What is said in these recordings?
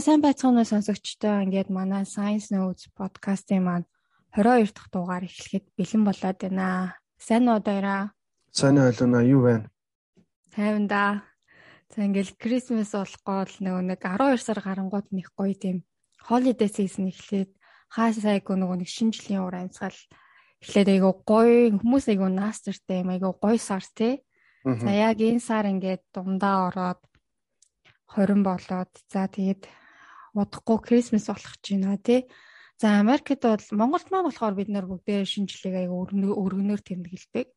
сайн байцгаана сонсогчдоо ингээд манай Science Notes подкастын маань 22 дахь дугаар эхлэхэд бэлэн болоод байна. Сайн уу дээраа? Сайн ойлоно юу байна? Тайван да. За ингээл Christmas болохгүй л нөгөө нэг 12 сар гарангууд нэг гоё тийм holiday season эхлээд хаа сайгүй нөгөө нэг шинэ жилийн уур амьсгал эхлээд айгу гоё хүмүүс айгу наастертэй юм айгу гоё сар тий. За яг энэ сар ингээд дундаа ороод 20 болоод за тэгээд удахгүй Крисмас болох ч байна тий. За Америкт бол Монголд маань болохоор бид нар бүгдээ шинжлэх аяга өргөнөөр тэмдэглэдэг.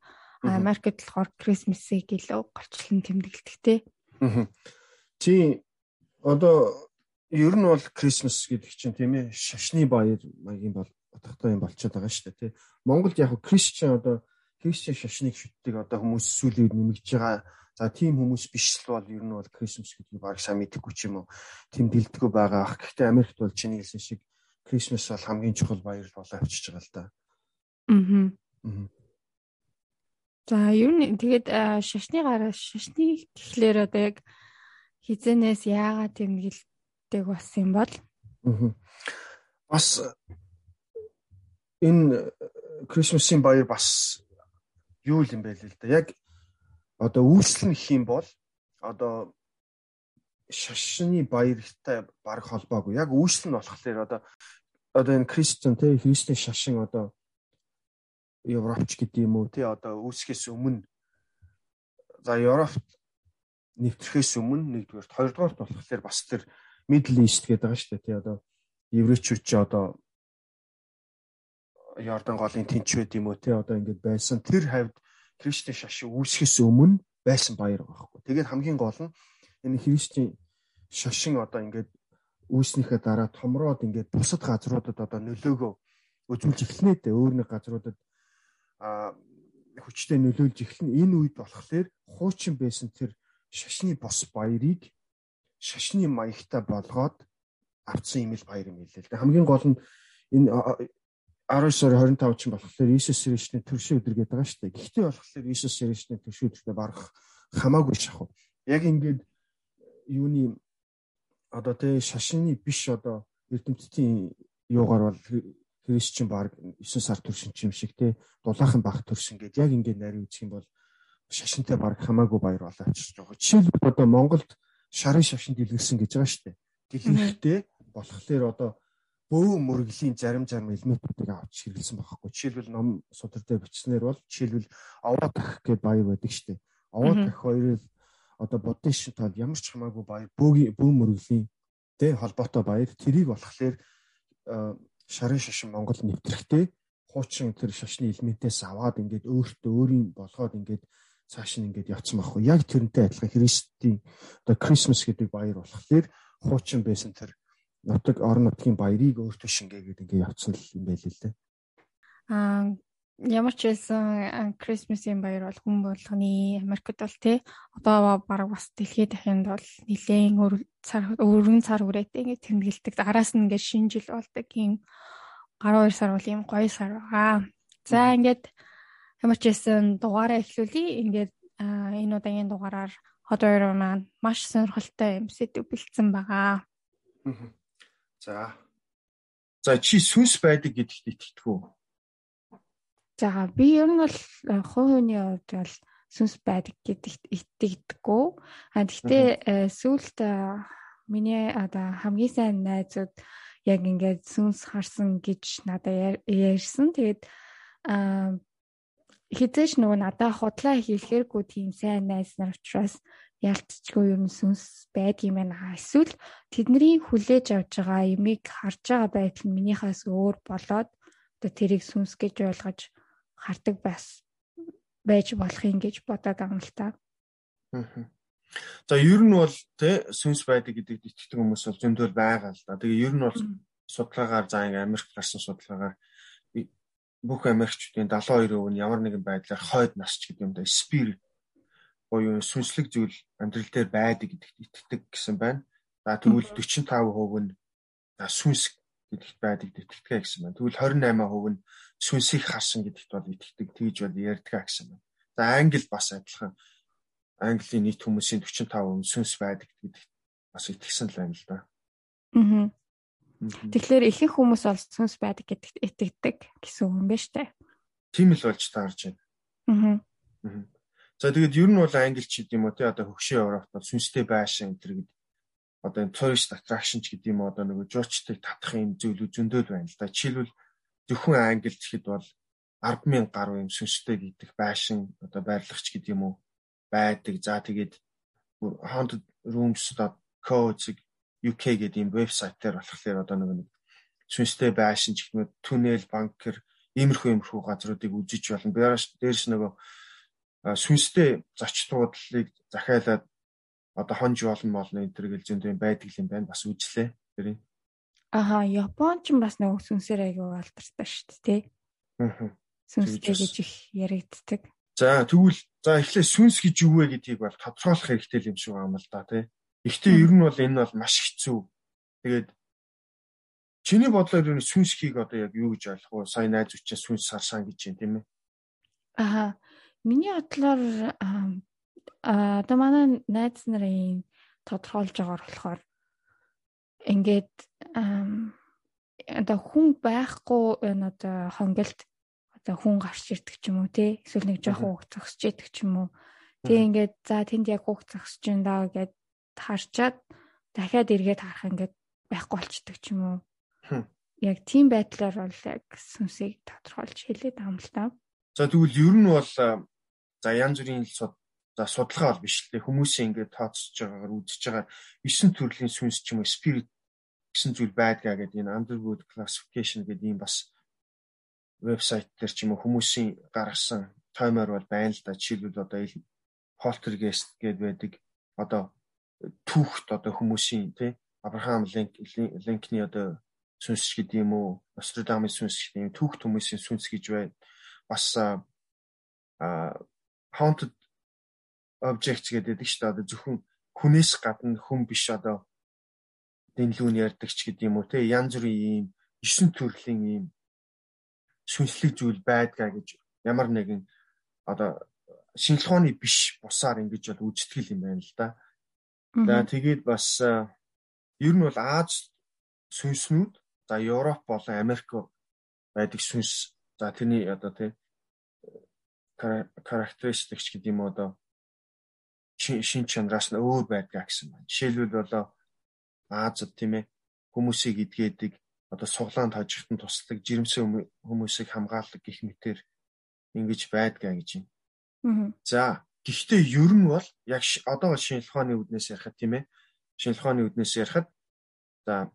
Америкт болохоор Крисмасыг илүү голчлон тэмдэглэдэг тий. Чи одоо ер нь бол Крисмас гэдэг чинь тийм ээ шашны баяр маягийн бол утгатай юм болчиход байгаа шүү дээ тий. Монголд яг Кристиан одоо Кристиан шашныг шүтдэг одоо хүмүүс сүүлийн үед нэмэгдэж байгаа За тийм хүмүүс биш л бол ер нь бол Крисмас гэдгийг баг сайн мэдэхгүй ч юм уу. Тийм дэлдэггүй байгаа ах. Гэхдээ Америкт бол чиний хэлсэн шиг Крисмас бол хамгийн чухал баяр болоо авчиж байгаа л да. Аа. За ер нь тэгээд шашны гараа шашны гэхлээр одоо яг хизэнээс яагаад тэмдэглэдэг болсон юм бол бас энэ Крисмасын баяр бас юу юм бэ л да. Яг одоо үүсэл нь гэх юм бол одоо шашны баяртай баг холбоогүй. Яг үүсэл нь болохоор одоо одоо энэ Кристиан те Христийн шашин одоо Европч гэдэг юм уу те одоо үүсгэхээс өмнө за Европт нэвтрэхээс өмнө нэгдүгээр хоёрдугаарт болохоор бас тэр Middle East гэдэг байгаа шүү дээ тий одоо еврейчүүд чи одоо Йордан голын тэнч байд юм уу тий одоо ингэж байсан тэр хавьд Христийн шашин үүсгэхээс өмнө байсан баяр байгаа хгүй. Тэгээд хамгийн гол нь энэ Христийн шашин одоо ингээд үүснийхээ дараа томроод ингээд бусад газруудад одоо нөлөөгөө үзүүлж эхлэнэ дээ. Өөр нэг газруудад а хүчтэй нөлөөлж эхлэн энэ үед болохоор хуучин байсан тэр шашны бос баярыг шашны маягтай болгоод авцсан юм л баяр юм хэлээ л дээ. Хамгийн гол нь энэ 19 сарын 25 ч болохоор Иесус Христосийн төршин өдөр гэдэг байгаа шүү дээ. Гэхдээ болохоор Иесус Христосийн төршин өдөртөө барах хамаагүй шахав. Яг ингээд юуны одоо тэ шашинны биш одоо эрдэмтдийн юугаар бол Христчин баг 9 сар төршин юм шиг те дулаахан баг төршин гэдэг яг ингээд нарийн үзэх юм бол шашинтай баг хамаагүй баяр болоо авчирч байгаа. Жишээлбэл одоо Монголд шарын шашин дэлгэрсэн гэж байгаа шүү дээ. Дэлгэрхтэй болохоор одоо бөө мөргөлийн зарим зарим элементүүдийг авч хэрэглэсэн байхгүй. Жишээлбэл ном судар дээр бичснээр бол жишээлбэл овоо тах гэд баяр байдаг штеп. Овоо тах хоёрыг одоо буддын шитал ямар ч хамаагүй баяр бөөгийн бөө мөргөлийн тэ холбоотой баяр тэрийг болохоор шарын шашин Монгол нэвтрэхтэй хуучин тэр шашны элементээс аваад ингээд өөртөө өөрийн болгоод ингээд цааш нь ингээд явцсан байхгүй. Яг тэрнтэй адилхан Христийн одоо Christmas гэдэг баяр болохоор хуучин байсан тэр нутаг орон нутгийн баярыг өөртөө шингээгээд ингээ явцсан юм байл л дээ. Аа ямар ч байсан Christmas-ийн баяр бол хүн болгоны Америкт бол тий одоо баг бас дэлхийд дахинд бол нэлээд цар өргөн цар хүрээтэй ингээ тэмдэглэдэг. Араас нь ингээ шинэ жил болдог юм 12 сар бол юм гоё сар байгаа. За ингээд ямар ч байсан дугаараа эхлүүлье. Ингээд энэ удаагийн дугаараар одоо маань маш сонирхолтой юм сэдв бэлдсэн байгаа. Аа За. За чи сүнс байдаг гэдэгт итгэдэг үү? За би ер нь бол хувийн хувьд бол сүнс байдаг гэдэгт итгэдэггүй. А гэхдээ э, сүүлд миний одоо хамгийн сайн найзууд яг ингээд сүнс харсан гэж надад ярьсан. Тэгээд хизээш нөгөө надад худлаа хийлэхэргүй тийм сайн найз нар учраас ялцчгүй юм сүнс байдаг юм байна. Эсвэл тэдний хүлээж авч байгаа ямиг харж байгаа байдал нь минийхээс өөр болоод одоо тэрийг сүнс гэж ойлгож хардаг бас байж болох юм гэж бодоод байгаа юм л та. За ер нь бол тэ сүнс байдаг гэдэгт итгэдэг хүмүүс бол зөндөл байгаа л да. Тэгээ ер нь бол судалгаагаар за ингээм Америк гарсан судалгаагаар бүх Америкчүүдийн 72% нь ямар нэгэн байдлаар хойд насч гэдэг юм да спирит буюу сүнслэг зүйл амьдрал дээр байдаг гэдэгт итгэдэг гэсэн байна. За тэгвэл 45% нь сүнс гэдэгт байдаг итгэдэг гэсэн байна. Тэгвэл 28% нь сүнсийг харсан гэдэгт бол итгэдэг тэгж бол ярьдаг гэсэн байна. За англи бас адилхан Английн нийт хүмүүсийн 45% сүнс байдаг гэдэгт бас итгэсэн л байна л да. Аа. Тэгэхээр ихэнх хүмүүс бол сүнс байдаг гэдэгт итгэдэг гэсэн үг юм байна штэ. Тийм л болж таарж байна. Аа. За тэгээд ер нь бол англич гэдэг юм уу те одоо хөгшөө Европт бол сүнстэй байшин энэ гэдэг одоо энэ tourist attraction ч гэдэг юм уу одоо нөгөө жуучтыг татах юм зүйлүүд зөндөл байна л да. Жишээлбэл зөвхөн англич гэхэд бол 100000 гаруй юм сүнстэй гэдэг байшин одоо байрлагч гэдэг юм уу байдаг. За тэгээд haunted rooms.co UK гэдэг ийм вебсайт дээр болохоор одоо нэг сүнстэй байшин ч гэх мэт түнэл банкер иймэрхүү иймэрхүү газруудыг үзэж болно. Дээрс нөгөө сүнстэй зочдлуудыг захиалаад одоо хонж болно болно энэ төр гэл зөндөө байдаг юм байна. Бас үзлээ. Тэр. Аха, Япон ч бас нөгөө сүнсээр аягүй алдартай шүү дээ, тий. Аа. Сүнстэй гэж их яригддаг. За тэгвэл за эхлээ сүнс гэж юу вэ гэдгийг бол тодорхойлох хэрэгтэй юм шиг байна л да, тий. Гэхдээ ер нь бол энэ бол маш хэцүү. Тэгээд чиний бодлоор энэ сүнсхийг одоо яг юу гэж ойлгох вэ? Сайн найз учраас сүнс сарсан гэж юм тийм ээ. Аа. Миний бодлоор аа одоо манай найз нарын тодорхойлж байгаагаар болохоор ингээд одоо хүн байхгүй энэ одоо хонголт одоо хүн гарч ирдэг ч юм уу те эсвэл нэг жоохон үг зогсож идэх ч юм уу. Тэг ингээд за тэнд яг үг зогсож байна даа гэд харчаад дахиад эргээд харах ингээд байхгүй болчдөг ч юм уу. Яг тийм байдлаар бол яг сүнсийг тодорхойлж хэлээд байгаа юм л та. За тэгвэл ер нь бол за янз бүрийн за судалгаа бол биш л дээ хүмүүсийн ингээд тооцож байгаагаар үзэж байгаа 9 төрлийн сүнс ч юм уу spirit гэсэн зүйл байдгаа гэдэг энэ Underwood classification гэдэг ийм бас вебсайт дээр ч юм уу хүмүүсийн гаргасан таймер бол байна л да. Жишээлбэл одоо poltergeist гэдэг байдаг. Одоо түүхт одоо хүмүүсийн тий Авраам Линкний одоо сүнс гэдэг юм уу Нострадамын сүнс гэдэг юм түүхт хүмүүсийн сүнс гэж бай бас а haunted objects гэдэг шүү дээ. Одоо зөвхөн хүнээс гадна хүн биш одоо дэнлүүн ярьдаг ч гэдэг юм уу те? Янз бүрийн ийм 9 төрлийн ийм сүнслэг зүйл байдгаа гэж ямар нэгэн одоо шинжилгээний биш бусаар ингэж бол үзтгэл юм байна л да. За тэгээд бас ер нь бол Аз сүнснүүд за Европ болон Америк байдаг сүнс за тэрний одоо тий характеристикс гэдэг юм одоо шин чанараас нь өөр байдгаа гэсэн байна. Жишээлбэл болоо Азад тийм ээ хүмүүсийг идгээдэг одоо суглаанд хожигтон тусдаг жирэмсэн хүмүүсийг хамгаалдаг гих мэтэр ингэж байдгаа гэж юм. За Гэхдээ ер нь бол яг одоо шинжлэх ухааны үднээс ярихад тийм ээ. Шинжлэх ухааны үднээс ярихад за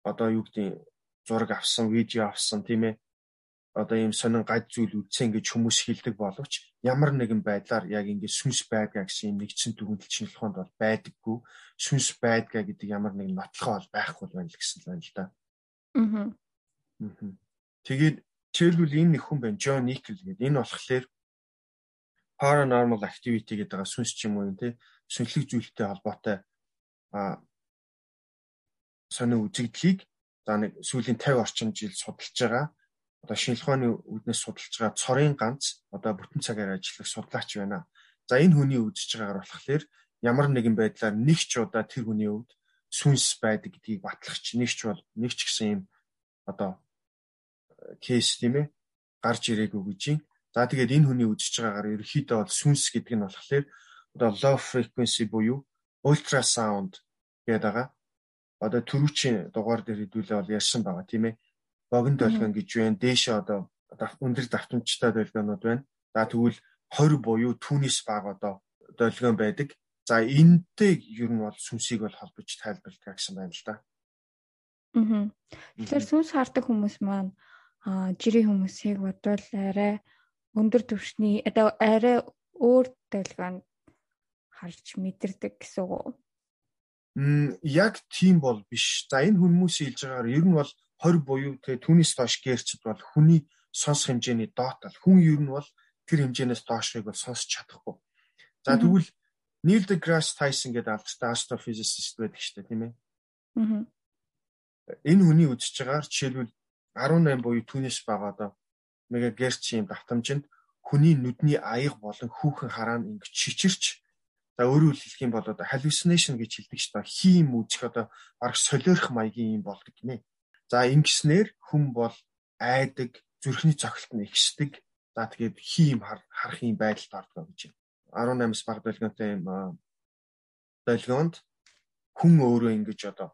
одоо юу гэдэг зураг авсан, видео авсан тийм ээ. Одоо ийм сонин гад зүйл үтсэн гэж хүмүүс хэлдэг боловч ямар нэгэн байдлаар яг ингэ сүнс байдгаа гэсэн юм нэгдсэн дүгнэлт ухаанд бол байдаггүй. Сүнс байдгаа гэдэг ямар нэгэн нотлохоо бол байхгүй байна л гэсэн л байна л да. Аа. Тэгээд жишээлбэл энэ нэг хүн байна. Джон Никл гэдэг. Энэ болохоор paranormal activity гэдэг байгаа сүнс ч юм уу тий сүнслэг зүйлтэй холбоотой а сонио үзэгдлийг за нэг сүүлийн 50 орчим жил судалж байгаа одоо шинжлэх ухааны үүднээс судалж байгаа цорын ганц одоо бүтэн цагаар ажиллах судлаач байна. За энэ хүний үзэж байгаагаар болохоор ямар нэгэн байдлаар нэг ч удаа тэр хүний өвд сүнс байдаг гэдгийг батлагч нэг ч бол нэг ч гэсэн юм одоо кейс тийм ээ гарч ирээгүй гэж юм. За тэгээд энэ хүний үзэж байгаагаар ерөөхдөө бол сүнс гэдэг нь болохоор одоо low frequency буюу ultrasound гэдэг байгаа. Одоо түрүүчийн дугаар дээр хэдүүлээ бол ярьсан байгаа тийм ээ. Богино долгион гэж байна. Дээшээ одоо өндөр давтамжтай долгионууд байна. За тэгвэл 20 буюу түүнээс бага одоо долгион байдаг. За энэтэй ер нь бол сүнсийг бол холбож тайлбарладаг гэсэн байна л да. Аа. Тэгэхээр сүнс хардаг хүмүүс маань аа жирийн хүмүүсийг бодвол арай өндөр түвшний одоо арай өөр долгионд харж мэдэрдэг гэсэн үг? Мм яг тийм бол биш. За энэ хүмүүсийн хэлж байгаагаар ер нь бол 20 буюу тэгээ түүнээс доош гэрчд бол хүний сонсох хэмжээний доот ал. Хүн ер нь бол тэр хэмжээнээс доошыг бол сонсч чадахгүй. За тэгвэл Neil deGrasse Tyson гэдэг алдартай астрофизицист байдаг шүү дээ, тийм ээ. Аа. Энэ хүний үзэж байгаагаар жишээлбэл 18 буюу түүнээс бага одоо мегагерц юм давтамжинд хүний нүдний аяга болон хүүхэн хараа нь ингэж шичирч За өөрөөр хэлэх юм бол одоо hallucination гэж хэлдэг ч та хийм үзэх одоо баг солиорох маягийн юм болдог гинэ. За ингэснээр хүн бол айдаг, зүрхний цогцолт нь ихсдэг. За тэгээд хийм харах юм байдалд ордог гэж байна. 18-с баг долгионтой юм долгионд хүн өөрөө ингэж одоо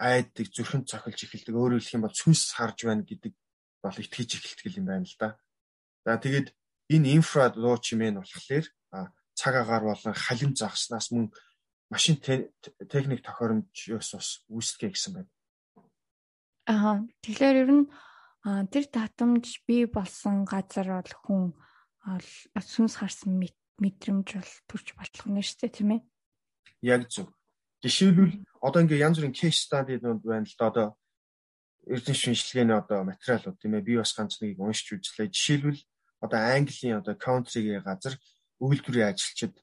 айдаг, зүрхэн цохилж эхэлдэг. Өөрөөр хэлэх юм бол сүнс харж байна гэдэг бол итгэж эхэлдэг юм байна л да. За тэгээд энэ инфра луу чимээ нь болохоор цаг агаар болон халим загснаас мөн машин техник тохиромжоос бас үүсгэе гэсэн байна. Аа тэгэхээр ер нь тэр татамж бий болсон газар бол хүн сүнс харсан мэдрэмж бол төрж болох нь шүү дээ тийм ээ. Яг зөв. Жишээлбэл одоо ингээ янз бүрийн кейс стадиуд байна л да одоо эрдэнэ шинжилгээний одоо материалууд тийм ээ би бас ганц нэг уншиж үзлээ. Жишээлбэл одоо Английн одоо country-гийн газар үйлдвэрийн ажилчид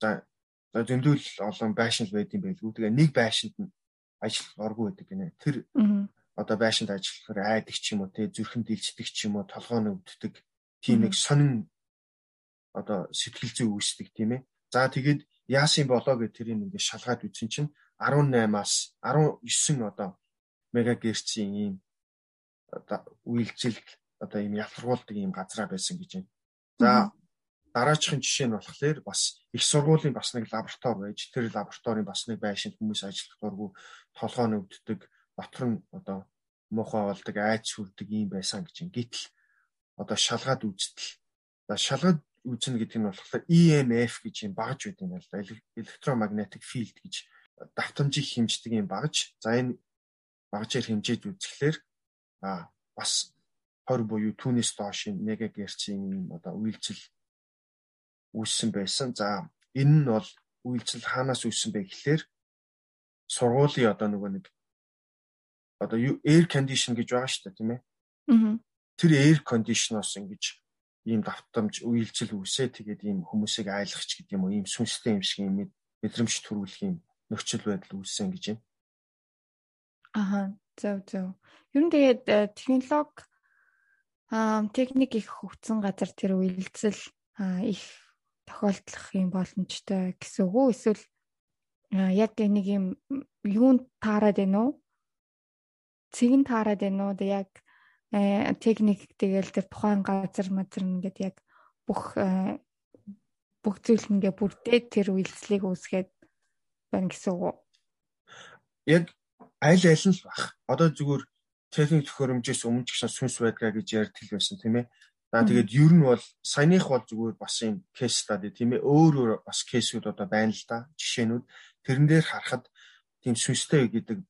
за зөндөл олон байшин байд юм байлгүй. Тэгээ нэг байшинд нь ажиллах оргүй байдаг гинэ. Тэр одоо байшинд ажиллахаар айдаг ч юм уу те зүрхэн дэлждэг ч юм уу толгойн өвддөг тийм нэг сонин одоо сэтгэл зүй үүсдэг тийм ээ. За тэгээд яасан болоо гэж тэрийг ингээд шалгаад үзсэн чинь 18-аас 19 одоо мегагерцийн ийм одоо үйлчлэл одоо ийм ялгаргуулдаг ийм газраа байсан гэж байна. За дараачихын жишээ нь болохоор бас их сургуулийн бас нэг лаборатори байж тэр лабораторийн бас нэг байшинд хүмүүс ажиллах дурггүй толгой нүвддэг дотор нь одоо муухай болдог айц хүрдэг юм байсан гэж юм. Гэтэл одоо шалгаад үзтэл шалгаад үзнэ гэдэг нь болохоор EMF гэж юм багж байд юм байна л да. Electromagnetic field гэж давтамжийг хэмждэг юм багж. За энэ багжээр хэмжээд үзэхлээр а бас 20 буюу түүнээс доош мегагерцийн одоо үйлчил үүссэн байсан. За энэ нь бол үйлчил хаанаас үүссэн бэ гэхлээр сургуулийн одоо нөгөө нэг одоо air condition гэж байгаа шүү дээ тийм ээ. Тэр air condition-оос ингэж ийм давтамж үйлчил үүсээ тэгээд ийм хүмүүсийг айлгахч гэдэг юм уу ийм сүнстэй юм шиг ийм мэдрэмж төрүүлэх юм нөхцөл байдал үүссэн гэж юм. Аха. Зөв зөв. Ер нь тэгээд э, технологи аа техник их хөгжсөн газар тэр үйлцэл их тохиолдлох юм боломжтой гэсэн үг үү? Эсвэл яг нэг юм юунд таарад байна уу? Цэг нь таарад байна уу? Яг техник тэгэл тэр тухайн газар мазар ингээд яг бүх бүх зүйл ингээ бүрдээд тэр үйлслийг үүсгээд байна гэсэн үг үү? Яг аль аль нь бах. Одоо зүгээр техник төхөөрөмжөөс өмнө ч гэсэн сүнс байдгаа гэж ярьдаг байсан тийм ээ. За тэгээд ер нь бол саяных бол зүгээр бас юм кейс стади тийм ээ өөр өөр бас кейсүүд одоо байна л да жишээнүүд тэрэн дээр харахад тийм сүнстэй гэдэг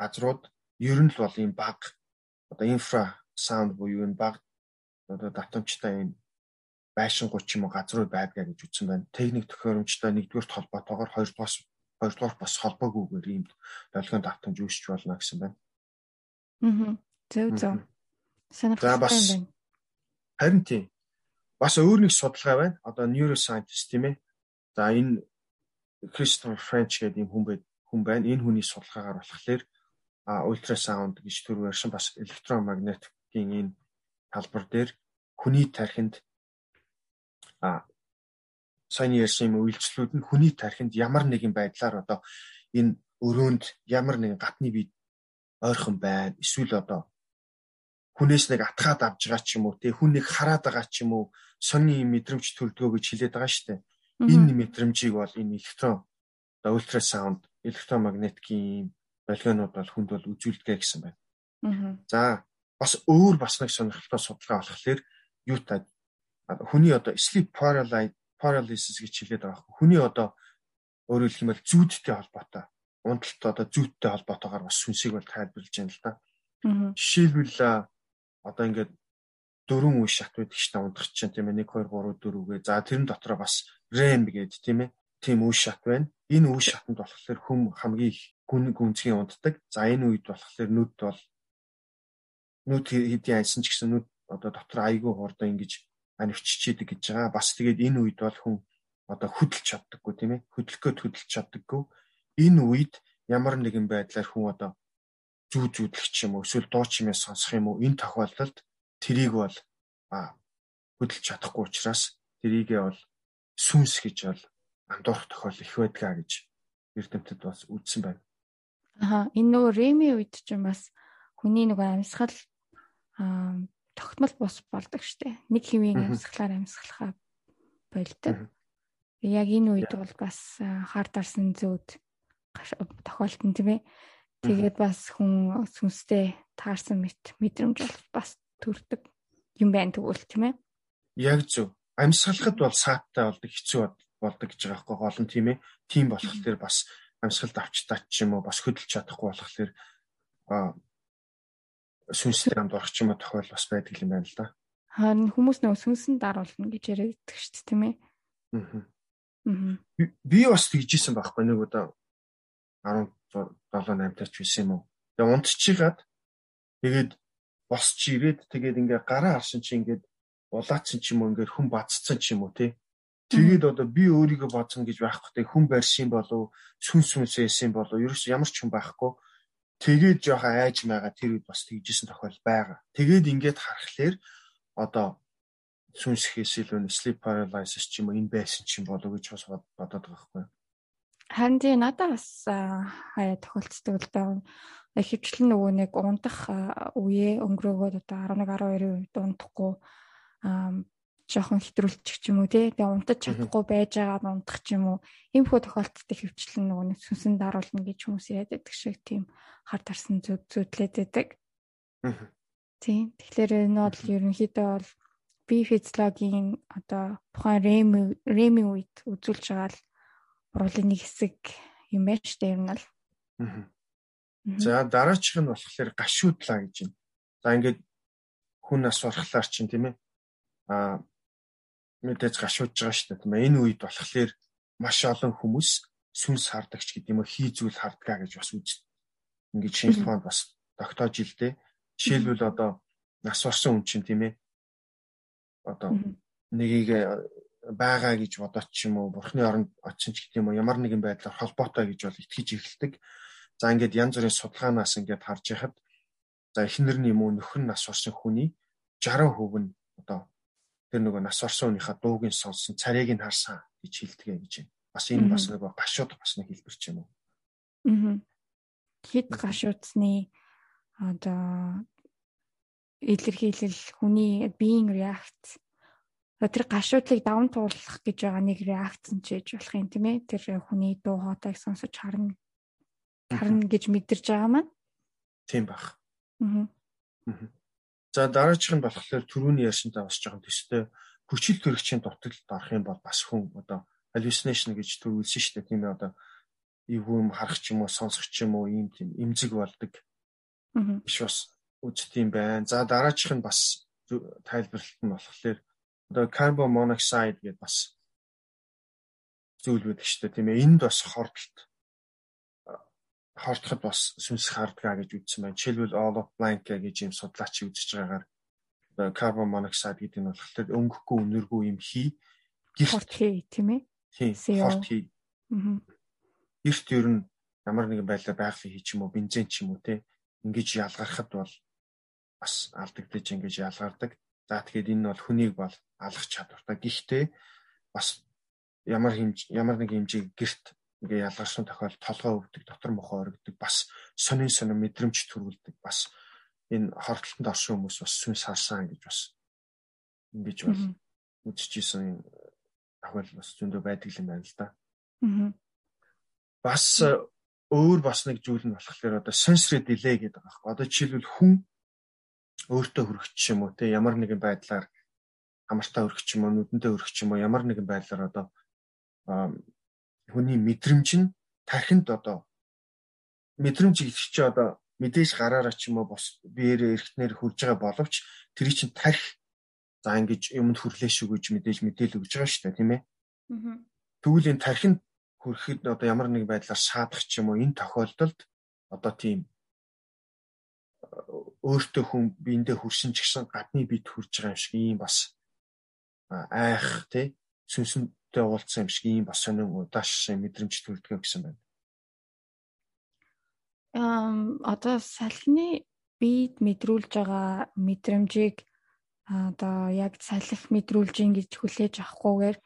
газрууд ер нь л бол юм баг одоо инфра саунд буюу энэ баг одоо давтамжтай юм байшингууд ч юм уу газрууд байдгаа гэж үтсэн байна. Техник төхөөрөмжтой нэгдүгээр холбоотойгоор хоёрдугаар хоёрдугаар бас холбоогүйгээр ийм долгион давтамж үүсч болно гэсэн байна. Аа. Зөв зөв. Юм байна. Харин тийм. Бас өөр нэг судалгаа байна. Одоо neuroscientist тийм ээ. За энэ Christopher French гэдэг юм хүн байд хүн байна. Энэ хүний судалгаагаар болохоор ультрасаунд гэж төр барьсан бас электромагнетикийн энэ талбар дээр хүний тархинд а сайн ярьсан юм үйлчлүүд нь хүний тархинд ямар нэгэн байдлаар одоо энэ өрөөнд ямар нэгэн гатны бие ойрхон байна. Эсвэл одоо хүнээс нэг атгаад авж байгаа ч юм уу тий хүн нэг хараад байгаа ч юм уу сонины мэдрэмж төрдгөө гэж хэлээд байгаа шүү дээ. Энэ мэдрэмжийг бол энэ электрон одоо ультрасаунд электромагнетикийн болгонууд бол хүнд бол үзүүлдэг гэсэн байна. За бас өөр бас нэг сонирхолтой судалгаа болохоор юу та хүний одоо sleep paralysis гэж хэлээд байгаа хэрэг. Хүний одоо өөрөөр хэлэх юм бол зүүдтэй холбоотой унталт одоо зүйдтэй холбоотойгоор бас сүнсийг бол тайлбарлаж байна л да. Жишээлбэл одоо ингээд дөрвөн үе шат байдаг ч та унтах чинь тийм ээ 1 2 3 4 гээ. За тэрэн дотроо бас REM гээд тийм ээ. Тийм үе шат байна. Энэ үе шатанд болохоор хүм хамгийн их гүн гүнзгий унтдаг. За энэ үед болохоор нүд бол нүд хэдийн айсан ч гэсэн нүд одоо дотор айгүй хурдан ингэж анивччихийдэг гэж байгаа. Бас тэгээд энэ үед бол хүн одоо хөдөлж чаддаггүй тийм ээ. Хөдөлгөхөд хөдөлж чаддаггүй. Энэ үед ямар нэгэн байдлаар хүн одоо зүү зүүдлэх юм уу эсвэл дуу чимээ сонсох юм уу энэ тохиолдолд тэрийг бол хөдөлж чадахгүй учраас тэрийгээ бол сүнс гэж бол андуурах тохиол их байдгаа гэж эрдэмтэд бас үзсэн байна. Аа энэ нөгөө Реми үед ч бас хүний нөгөө амьсгал аа тогтмол бус болдог штэ. Нэг хэвийн амьсгалаар амьсгалахаа болдог. Яг энэ үед бол бас хар дарсан зөөд тохиолдсон тийм ээ. Тэгээд бас хүн сүнстэй таарсан мэт мэдрэмж бол бас төрдөг юм байна тэгвэл тийм ээ. Яг зөв. Амьсгалахад бол сааттай болдог хэцүү болдог гэж байгаа байхгүй гол нь тийм ээ. Тийм болохоор бас амьсгалд авч таач юм уу бас хөдөлж чадахгүй болохоор сүнстэй хамт орох ч юм уу тохиол бас байдаг юм байна л да. Харин хүмүүс нөгөө сүнсэн даруулна гэж яриад шүү дээ тийм ээ. Аа. Би бас тэгжсэн байхгүй нэг удаа 17 8 таач байсан юм уу. Тэгээ унтчихад тэгээд босч ирээд тэгээд ингээ гараа харсан чи ингээд улаацсан ч юм уу ингээд хүн бацсан ч юм уу тий. Тэгээд одоо би өөрийгөө бодсон гэж байхгүй хүн барьсан болов сүн сүнсээсэн болов ерөөс ямар ч хүн байхгүй Тэгээд жоохон айж байгаа тэр үед бас тэгжсэн тохиол байгаа. Тэгээд ингээд харахаар одоо сүнсхээс илүү sleep paralysis ч юм уу энэ байсан ч юм болов гэж бас бодоод байгаа байхгүй. Харин тий надад бас хаяа тохиолддог л даа. Хөвчлэн нөгөө нэг унтах үеэ өнгөрөөгөөд одоо 11 12-ийн үед унтахгүй жоохон хэтрүүлчих ч юм уу тий. Тэгээ унтаж чадахгүй байж байгаад унтах ч юм уу. Иймхүү тохиолдолд хөвчлэн нөгөө нэг сүнсэн даруулна гэж хүмүүс яриад байдаг шиг тийм хар тарсан зүд зүтлээд байдаг. Тийм. Тэгэхээр энэ бол ерөнхийдөө бол би физиологийн одоо тухайн рем ремийн үед үзүүлж байгаа л уруулын нэг хэсэг юм байна шүү дээ ер нь л. За дараачих нь болохоор гашуудлаа гэж байна. За ингээд хүн нас барахлаар чинь тийм ээ. Аа мэдээж гашуудж байгаа шүү дээ тийм ээ. Энэ үед болохоор маш олон хүмүүс сүнс хардагч гэдэг юм уу хий зүйл хардгаа гэж бас үз. Ингээд шинжлэх ухаанд бас тогтоож илдээ. Жишээлбэл одоо нас орсон хүн чинь тийм ээ. Одоо нэгийг байгаа гэж бодоод ч юм уу бурхны оронд очин ч гэдэг юм уу ямар нэгэн байдлаар холбоотой гэж бол итгэж эхэлдэг. За ингээд янз бүрийн судалгаанаас ингээд харж яхад за эхнэр нь юм уу нөхөр нас орсон хүний 60% нь одоо тэр нөгөө нас орсон хүнийхээ дуугийн сонсон царайг нь харсан гэж хэлдэг гэж байна. Бас энэ бас нөгөө гашууд бас нэг хэлбэр ч юм уу. Аа. Хэд гашуудсны одоо илэрхийлэл хүний биеийн реакц тэр гашуудлыг даван туулах гэж байгаа нэг реакц нь ч гэж болох юм тийм ээ. Тэр хүний дуу хоолойг сонсож харна харна гэж мэдэрч байгаа маань. Тийм бах. Аа. Аа. За дараачих нь болохоор түрүүний ярьсантай бас жоохон төстэй хүчил төрөгчийн дутагдлалд орох юм бол бас хүн одоо hallucination гэж төрүүлсэн шүү дээ тийм ээ одоо эвгүй юм харах ч юм уу сонсох ч юм уу ийм тийм эмзэг болдог. Аа. Биш бас үзтiin байна. За дараачих нь бас тайлбарлалт нь болохоор одоо carbon monoxide гэдээ бас зүйл байдаг шүү дээ тийм ээ. Энд бас хордолт хортоход бас сүнс хардгаа гэж үзсэн байна. Жишээлбэл all of blank гэж юм судлаач үзэж байгаагаар carbon monoxide гэдэг нь болохоор өнгөхгүй өнөргүй юм хий гэрт хий тийм ээ. Тийм. Хорт хий. Аа. Гэрт ер нь ямар нэгэн байдлаар байгалийн хий ч юм уу бензин ч юм уу те ингэж ялгархад бол бас алдагдаж ингэж ялгардаг. За тэгэхээр энэ бол хүнийг бол алах чадвартай. Гэхдээ бас ямар хэмж ямар нэг хэмжээ гэрт ингээ ялгарсан тохиол толгой өвдөг, дотор мохоо оргидог, бас сонин сонин мэдрэмж төрүүлдэг. Бас энэ хортолтонд орсон хүмүүс бас сүнс харсан гэж бас ингэж бол үзчихсэн тохиол бас зөндөө байдаг юм байна л да. Бас өөр бас нэг зүйл нь болохоор одоо sensory delay гэдэг байгаа хэрэг. Одоо жишээлбэл хүн өөртөө хөрөгч юм уу те ямар нэгэн байдлаар хамартаа өргөч юм уу нүдэндээ өргөч юм уу ямар нэгэн байдлаар одоо хүний мэдрэмж нь тархинд одоо мэдрэмж гэдэг чи одоо мэдээж гараараа ч юм уу бос биеэрээ эргэтнэр хурж байгаа боловч тэр чинь тарих за ингэж юмд хүрлээ шүү гэж мэдээж мэдээл өгж байгаа шүү дээ тийм ээ. Тэгвэл энэ тархинд хүрэхэд одоо ямар нэг байдлаар шаадах ч юм уу энэ тохиолдолд одоо тийм өөртөө хүн биендээ хүрсэн ч гэсэн гадны бид хүрж байгаа юм шиг ийм бас айх тий сүнсэнтэй уулзсан юм шиг ийм бас сонин удааш мэдрэмж төрдөг гэсэн байна. Ам одоо салхины бид мэдрүүлж байгаа мэдрэмжийг одоо яг салхи мэдрүүлж ин гэж хүлээж авахгүйгээр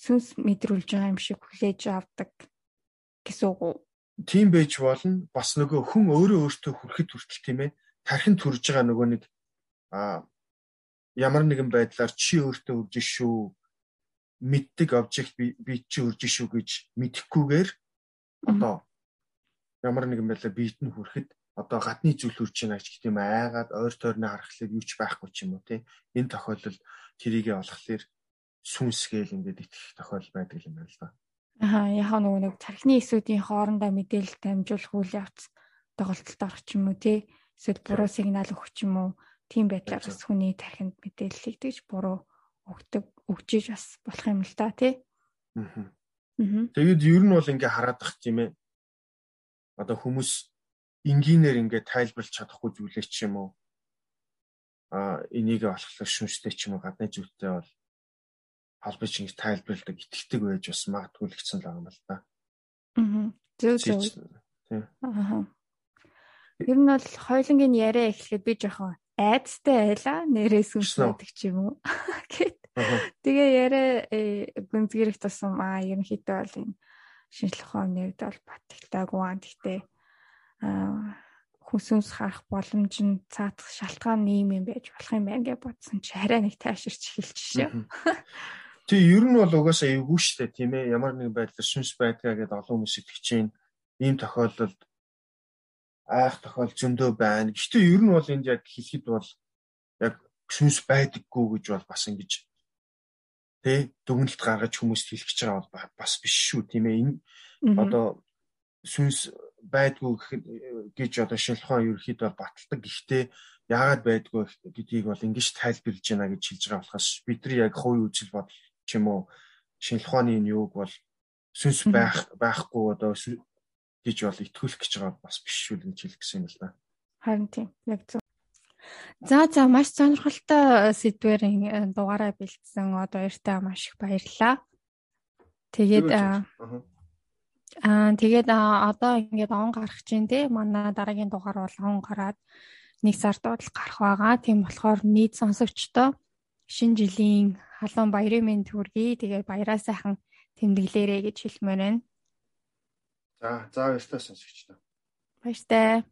сүнс мэдрүүлж байгаа юм шиг хүлээж авдаг гэсэн үг үү? Тийм байж болно. Бас нөгөө хүн өөрөө өөртөө хүрэхэд хүртэл тийм ээ тархин төрж байгаа нөгөө нэг а ямар нэгэн байдлаар чи өөртөө үрж шүү мэддэг обжект би би чи үрж шүү гэж мэдхгүйгээр одоо ямар нэгэн байдлаар биед нь хүрэхэд одоо гадны зүйл үрж байна гэж тийм айгаад ойр тойрны харахлаар юу ч байхгүй ч юм уу тий. Энэ тохиолдолд тэрийгэ олохлоор сүнсгээл ингээд итгэх тохиол байдаг юм байна л да. Аа яхаа нөгөө нэг тархины эсүүдийн хоорондоо мэдээлэл дамжуулах үйл явц тоглолтод орох ч юм уу тий. Эсвэл буруу сигнал өгөх ч юм уу тийм байдлаар бас хүний тархинд мэдээллийг тэгж буруу өгдөг өгчиж бас болох юм л да тий. Аа. Тэгээд ер нь бол ингээ хараад бах тийм ээ. Одоо хүмүүс энгийнээр ингээ тайлбарлаж чадахгүй зүйлээ ч юм уу. А энийг болохоор шүнжтэй ч юм уу гадны зүйлтэй бол холбож ингэ тайлбарладаг итгэдэг байж бас магадгүй л гэсэн л байгаа юм л да. Аа. Зөв зөв. Аа. Ер нь бол хоёлынгийн яриа эхлэхэд би жоохон айдастай байла нэрээ сүнслэдэг ч юм уу гэт. Тэгээ яриа э, гүнзгийрэх тусам аа ерөнхийдөө бол энэ шинжлэх ухааны нэрд бол батгтаагүй аа. Гэхдээ аа хүсүнс харах боломж нь цаатах шалтгаан нэм юм байж болох юм байна гэж бодсон чи арай нэг тааширч эхэлж шээ. Тэг ер нь бол угаасаа эвгүй штэ тийм ээ. Ямар нэгэн байдлаар сүнс байдгаа гэдээ олон хүмүүс итгэж чинь ийм тохиолдолд айх тохиол зөндөө байна. Гэхдээ ер нь бол энд яг хэлэхэд бол яг сүнс байдаггүй гэж бол бас ингэж тэ дүгнэлт гаргаж хүмүүст хэлэх гэж байгаа бол бас биш шүү тийм ээ. Энэ одоо сүнс байдгүй гэж одоо шинжилгээ ерөөхдөө баталдаг. Гэхдээ яагаад байдгүй гэдгийг бол ингэж тайлбарлаж байна гэж хэлж байгаа болохоос бидний яг хувийн үзэл бодол ч юм уу шинжилгээний энэ юуг бол сүнс байх байхгүй одоо гэж бол итгүүлэх гэж байгаа бас биш шүү гэж хэлэх гэсэн юм л да. Харин тийм. Яг зөв. За за маш сонирхолтой сэдвэрийн э, дугаараа бэлдсэн. Одоо баяртай маш их баярлалаа. Тэгээд аа тэгээд одоо ингээд он гарах чинь те манай дараагийн дугаар бол он гараад нэг сард бол гарах байгаа. Тийм болохоор нийт сонсогчдоо шинэ жилийн халуун баярын мэнд хүргэе. Тэгээд баяраа сайхан тэмдэглээрэй гэж хэлмээр байна. За, за баяртай сонсогчдоо. Баяртай.